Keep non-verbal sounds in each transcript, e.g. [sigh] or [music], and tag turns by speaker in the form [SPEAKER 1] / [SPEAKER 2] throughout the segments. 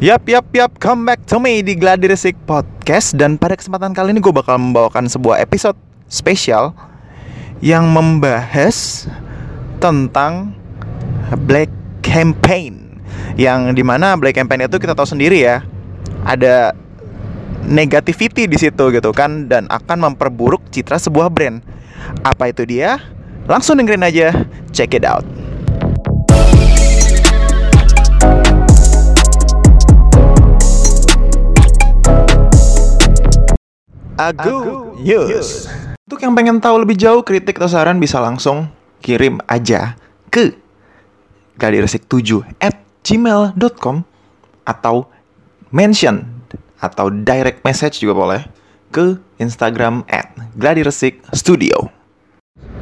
[SPEAKER 1] Yap, yap, yap, come back to me di Gladi Resik Podcast. Dan pada kesempatan kali ini gue bakal membawakan sebuah episode spesial Yang membahas tentang Black Campaign. Yang di mana Black Campaign itu kita tahu sendiri ya Ada negativity di situ gitu kan Dan akan memperburuk citra sebuah brand. Apa itu dia? Langsung dengerin aja, check it out Agu News. Untuk yang pengen tahu lebih jauh kritik atau saran bisa langsung kirim aja ke gladiresik7 at gmail.com atau mention atau direct message juga boleh ke Instagram at gladiresik studio.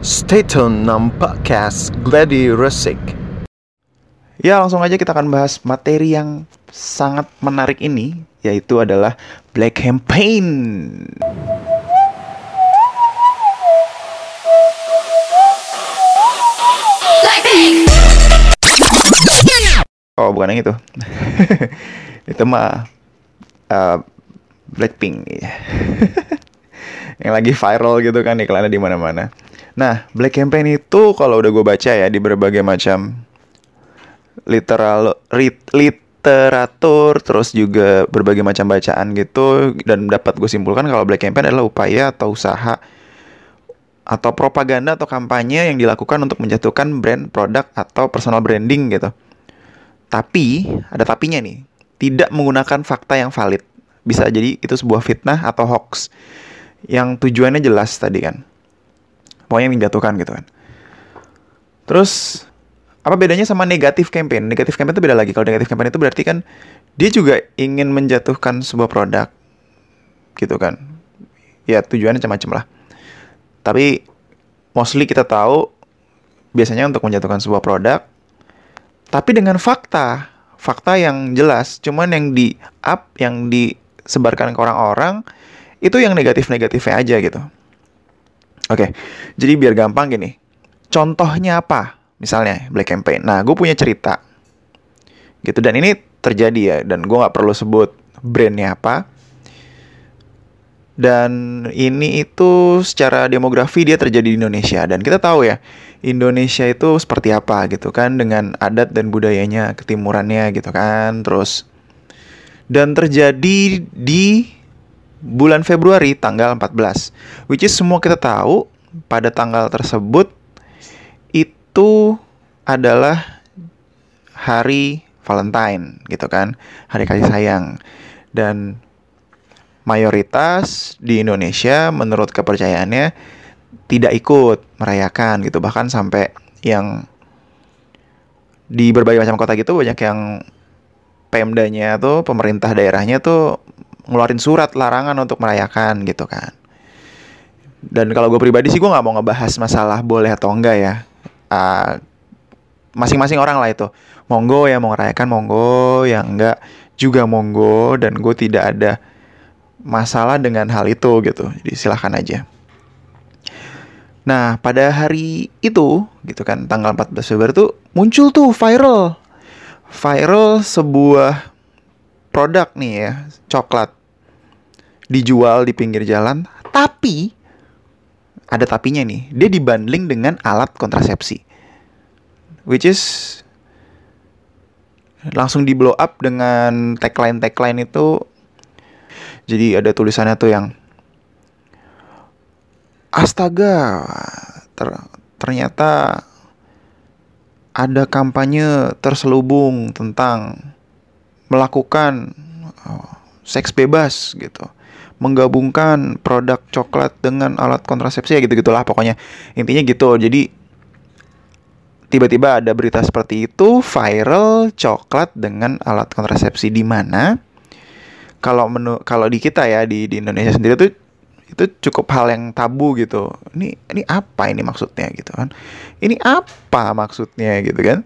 [SPEAKER 1] Stay tune nam podcast Gladi Resik. Ya langsung aja kita akan bahas materi yang sangat menarik ini yaitu adalah Black Campaign. Oh bukan yang itu. [laughs] Itu mah uh, Blackpink [laughs] Yang lagi viral gitu kan iklannya di mana-mana. Nah Black Campaign itu kalau udah gue baca ya Di berbagai macam Literal lit, literatur Terus juga berbagai macam bacaan gitu Dan dapat gue simpulkan kalau Black Campaign adalah upaya atau usaha atau propaganda atau kampanye yang dilakukan untuk menjatuhkan brand, produk atau personal branding gitu. Tapi, ada tapinya nih. Tidak menggunakan fakta yang valid. Bisa jadi itu sebuah fitnah atau hoax. Yang tujuannya jelas tadi kan. Pokoknya menjatuhkan gitu kan. Terus, apa bedanya sama negatif campaign? Negatif campaign itu beda lagi. Kalau negatif campaign itu berarti kan dia juga ingin menjatuhkan sebuah produk. Gitu kan. Ya tujuannya macam-macam lah. Tapi mostly kita tahu biasanya untuk menjatuhkan sebuah produk tapi dengan fakta, fakta yang jelas, cuman yang di up, yang disebarkan ke orang-orang itu yang negatif-negatifnya aja gitu. Oke, jadi biar gampang gini. Contohnya apa? Misalnya Black Campaign. Nah, gue punya cerita. Gitu, dan ini terjadi ya. Dan gue nggak perlu sebut brandnya apa. Dan ini itu secara demografi dia terjadi di Indonesia. Dan kita tahu ya, Indonesia itu seperti apa gitu kan. Dengan adat dan budayanya, ketimurannya gitu kan. Terus, dan terjadi di bulan Februari tanggal 14. Which is semua kita tahu pada tanggal tersebut itu adalah hari Valentine gitu kan. Hari kasih sayang. Dan mayoritas di Indonesia menurut kepercayaannya tidak ikut merayakan gitu bahkan sampai yang di berbagai macam kota gitu banyak yang Pemdanya tuh pemerintah daerahnya tuh ngeluarin surat larangan untuk merayakan gitu kan dan kalau gue pribadi sih gue nggak mau ngebahas masalah boleh atau enggak ya uh, masing-masing orang lah itu monggo ya mau merayakan monggo yang enggak juga monggo dan gue tidak ada masalah dengan hal itu gitu. Jadi silahkan aja. Nah, pada hari itu gitu kan tanggal 14 Februari tuh muncul tuh viral. Viral sebuah produk nih ya, coklat dijual di pinggir jalan, tapi ada tapinya nih. Dia dibanding dengan alat kontrasepsi. Which is langsung di blow up dengan tagline-tagline itu jadi ada tulisannya tuh yang astaga ter ternyata ada kampanye terselubung tentang melakukan oh, seks bebas gitu menggabungkan produk coklat dengan alat kontrasepsi ya gitu gitulah pokoknya intinya gitu jadi tiba-tiba ada berita seperti itu viral coklat dengan alat kontrasepsi di mana kalau menu kalau di kita ya di di Indonesia sendiri tuh itu cukup hal yang tabu gitu. Ini ini apa ini maksudnya gitu kan? Ini apa maksudnya gitu kan?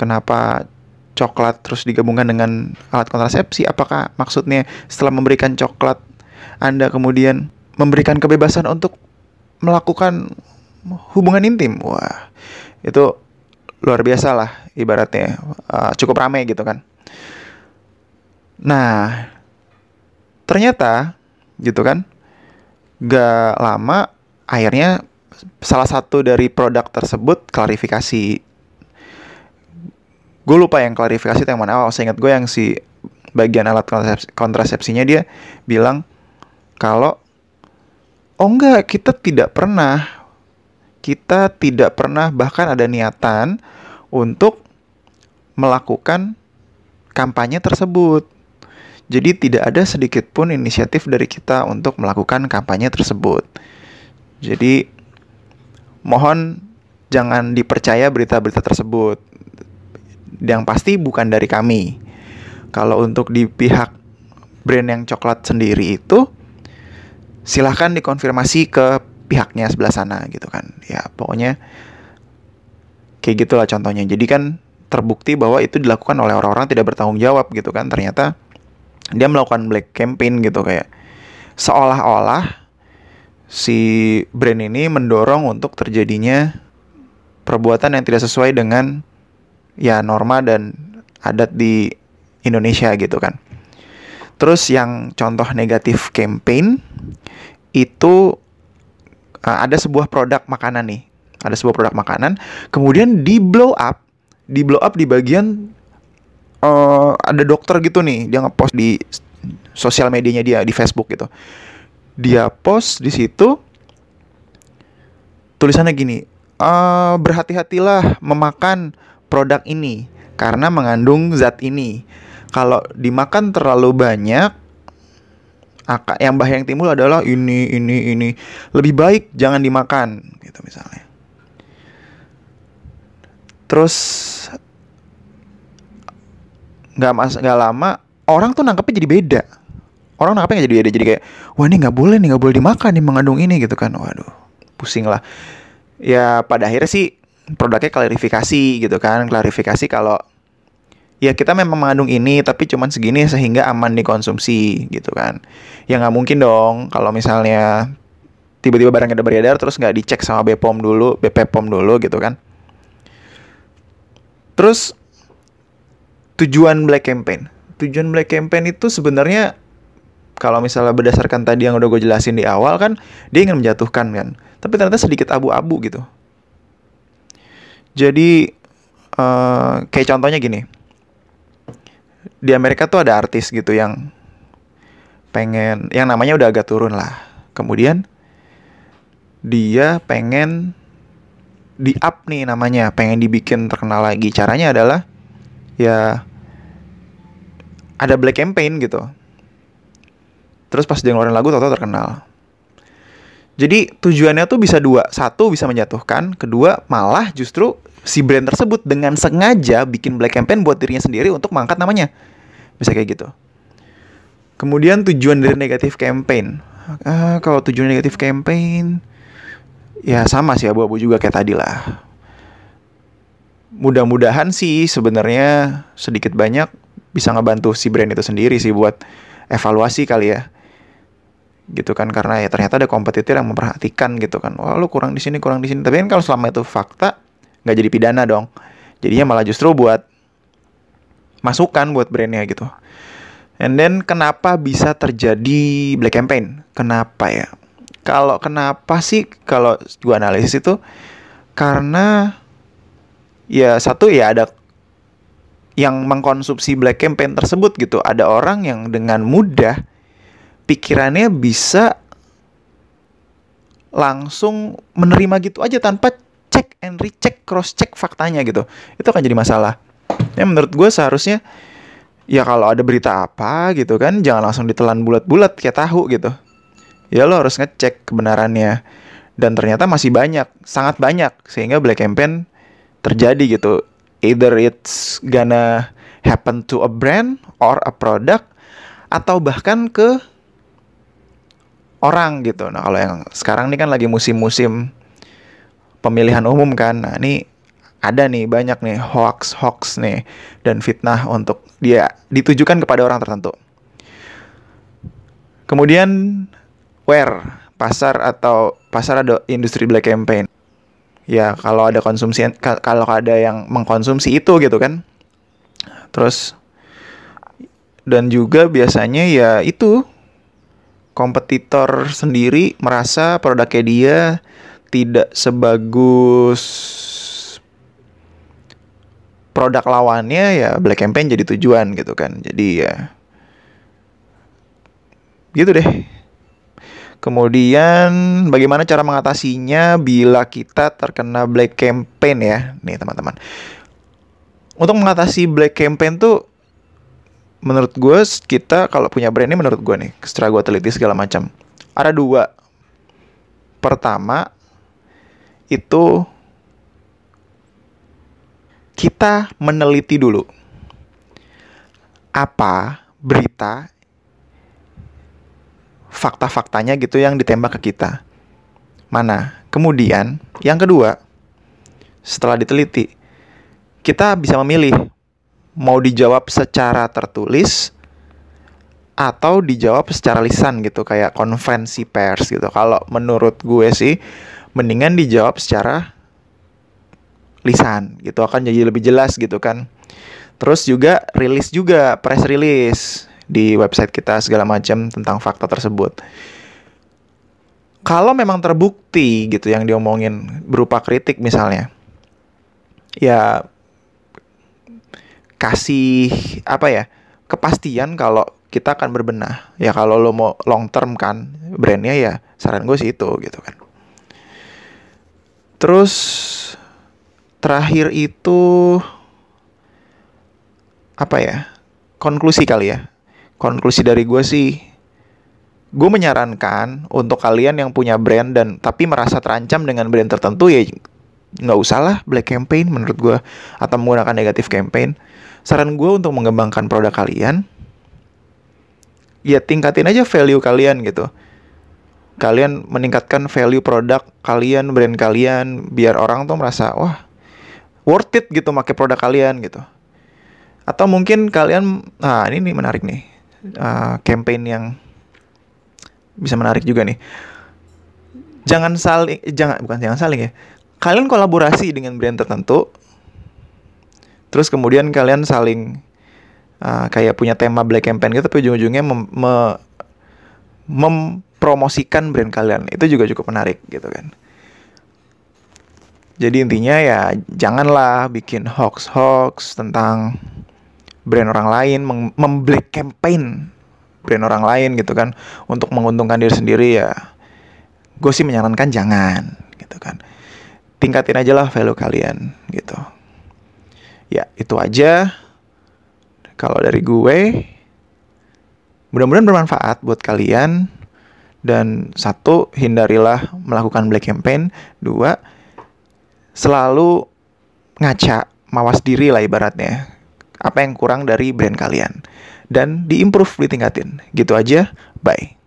[SPEAKER 1] Kenapa coklat terus digabungkan dengan alat kontrasepsi? Apakah maksudnya setelah memberikan coklat Anda kemudian memberikan kebebasan untuk melakukan hubungan intim? Wah, itu luar biasa lah ibaratnya. Uh, cukup ramai gitu kan. Nah, ternyata gitu kan, gak lama akhirnya salah satu dari produk tersebut klarifikasi. Gue lupa yang klarifikasi itu yang mana. Oh, saya ingat gue yang si bagian alat kontrasepsi, kontrasepsinya dia bilang kalau oh enggak kita tidak pernah kita tidak pernah bahkan ada niatan untuk melakukan kampanye tersebut. Jadi tidak ada sedikit pun inisiatif dari kita untuk melakukan kampanye tersebut. Jadi mohon jangan dipercaya berita-berita tersebut. Yang pasti bukan dari kami. Kalau untuk di pihak brand yang coklat sendiri itu silahkan dikonfirmasi ke pihaknya sebelah sana gitu kan. Ya pokoknya kayak gitulah contohnya. Jadi kan terbukti bahwa itu dilakukan oleh orang-orang tidak bertanggung jawab gitu kan ternyata dia melakukan black campaign gitu kayak seolah-olah si brand ini mendorong untuk terjadinya perbuatan yang tidak sesuai dengan ya norma dan adat di Indonesia gitu kan. Terus yang contoh negatif campaign itu uh, ada sebuah produk makanan nih, ada sebuah produk makanan, kemudian di blow up di blow up di bagian uh, ada dokter gitu nih. Dia ngepost di sosial medianya dia di Facebook gitu. Dia post di situ tulisannya gini uh, berhati-hatilah memakan produk ini karena mengandung zat ini. Kalau dimakan terlalu banyak yang bahaya yang timbul adalah ini ini ini. Lebih baik jangan dimakan gitu misalnya. Terus nggak mas nggak lama orang tuh nangkepnya jadi beda. Orang nangkepnya jadi beda. Jadi kayak wah ini nggak boleh nih nggak boleh dimakan nih mengandung ini gitu kan. Waduh pusing lah. Ya pada akhirnya sih produknya klarifikasi gitu kan. Klarifikasi kalau ya kita memang mengandung ini tapi cuman segini sehingga aman dikonsumsi gitu kan ya nggak mungkin dong kalau misalnya tiba-tiba barangnya udah beredar terus nggak dicek sama BPOM dulu BPOM dulu gitu kan Terus tujuan Black Campaign. Tujuan Black Campaign itu sebenarnya kalau misalnya berdasarkan tadi yang udah gue jelasin di awal kan dia ingin menjatuhkan kan. Tapi ternyata sedikit abu-abu gitu. Jadi uh, kayak contohnya gini. Di Amerika tuh ada artis gitu yang pengen yang namanya udah agak turun lah. Kemudian dia pengen di up nih namanya, pengen dibikin terkenal lagi. Caranya adalah ya ada black campaign gitu. Terus pas dia ngeluarin lagu tau-tau terkenal. Jadi tujuannya tuh bisa dua. Satu bisa menjatuhkan, kedua malah justru si brand tersebut dengan sengaja bikin black campaign buat dirinya sendiri untuk mengangkat namanya. Bisa kayak gitu. Kemudian tujuan dari negatif campaign. Uh, kalau tujuan negatif campaign ya sama sih abu-abu juga kayak tadi lah. Mudah-mudahan sih sebenarnya sedikit banyak bisa ngebantu si brand itu sendiri sih buat evaluasi kali ya. Gitu kan karena ya ternyata ada kompetitor yang memperhatikan gitu kan. Wah, lu kurang di sini, kurang di sini. Tapi kan kalau selama itu fakta nggak jadi pidana dong. Jadinya malah justru buat masukan buat brandnya gitu. And then kenapa bisa terjadi black campaign? Kenapa ya? kalau kenapa sih kalau gua analisis itu karena ya satu ya ada yang mengkonsumsi black campaign tersebut gitu ada orang yang dengan mudah pikirannya bisa langsung menerima gitu aja tanpa cek and recheck cross check faktanya gitu. Itu akan jadi masalah. Ya menurut gue seharusnya ya kalau ada berita apa gitu kan jangan langsung ditelan bulat-bulat kayak tahu gitu. Ya lo harus ngecek kebenarannya. Dan ternyata masih banyak sangat banyak sehingga black campaign terjadi gitu. Either it's gonna happen to a brand or a product atau bahkan ke orang gitu. Nah kalau yang sekarang ini kan lagi musim-musim pemilihan umum kan. Nah ini ada nih banyak nih hoax hoax nih dan fitnah untuk dia ditujukan kepada orang tertentu. Kemudian where pasar atau pasar ada industri black campaign. Ya kalau ada konsumsi kalau ada yang mengkonsumsi itu gitu kan. Terus dan juga biasanya ya itu kompetitor sendiri merasa produknya dia tidak sebagus produk lawannya ya black campaign jadi tujuan gitu kan. Jadi ya gitu deh. Kemudian bagaimana cara mengatasinya bila kita terkena black campaign ya? Nih teman-teman. Untuk mengatasi black campaign tuh menurut gue kita kalau punya brand ini menurut gue nih setelah gue teliti segala macam. Ada dua. Pertama itu kita meneliti dulu apa berita fakta-faktanya gitu yang ditembak ke kita. Mana? Kemudian yang kedua setelah diteliti kita bisa memilih mau dijawab secara tertulis atau dijawab secara lisan gitu kayak konvensi pers gitu. Kalau menurut gue sih mendingan dijawab secara lisan gitu akan jadi lebih jelas gitu kan. Terus juga rilis juga press release di website kita segala macam tentang fakta tersebut. Kalau memang terbukti gitu yang diomongin berupa kritik misalnya, ya kasih apa ya kepastian kalau kita akan berbenah. Ya kalau lo mau long term kan brandnya ya saran gue sih itu gitu kan. Terus terakhir itu apa ya konklusi kali ya. Konklusi dari gue sih gue menyarankan untuk kalian yang punya brand dan tapi merasa terancam dengan brand tertentu ya nggak usah lah black campaign menurut gue atau menggunakan negatif campaign saran gue untuk mengembangkan produk kalian ya tingkatin aja value kalian gitu. Kalian meningkatkan value produk kalian brand kalian biar orang tuh merasa wah worth it gitu pakai produk kalian gitu. Atau mungkin kalian nah ini nih menarik nih uh, campaign yang bisa menarik juga nih. Jangan saling jangan bukan jangan saling ya. Kalian kolaborasi dengan brand tertentu terus kemudian kalian saling uh, kayak punya tema black campaign gitu tapi ujung-ujungnya mem me mempromosikan brand kalian. Itu juga cukup menarik gitu kan. Jadi intinya ya janganlah bikin hoax hoax tentang brand orang lain memblack campaign brand orang lain gitu kan. Untuk menguntungkan diri sendiri ya gue sih menyarankan jangan gitu kan. Tingkatin aja lah value kalian gitu Ya, itu aja. Kalau dari gue, mudah-mudahan bermanfaat buat kalian. Dan satu, hindarilah melakukan black campaign. Dua, selalu ngaca, mawas diri lah ibaratnya. Apa yang kurang dari brand kalian. Dan diimprove, ditingkatin. Gitu aja, bye.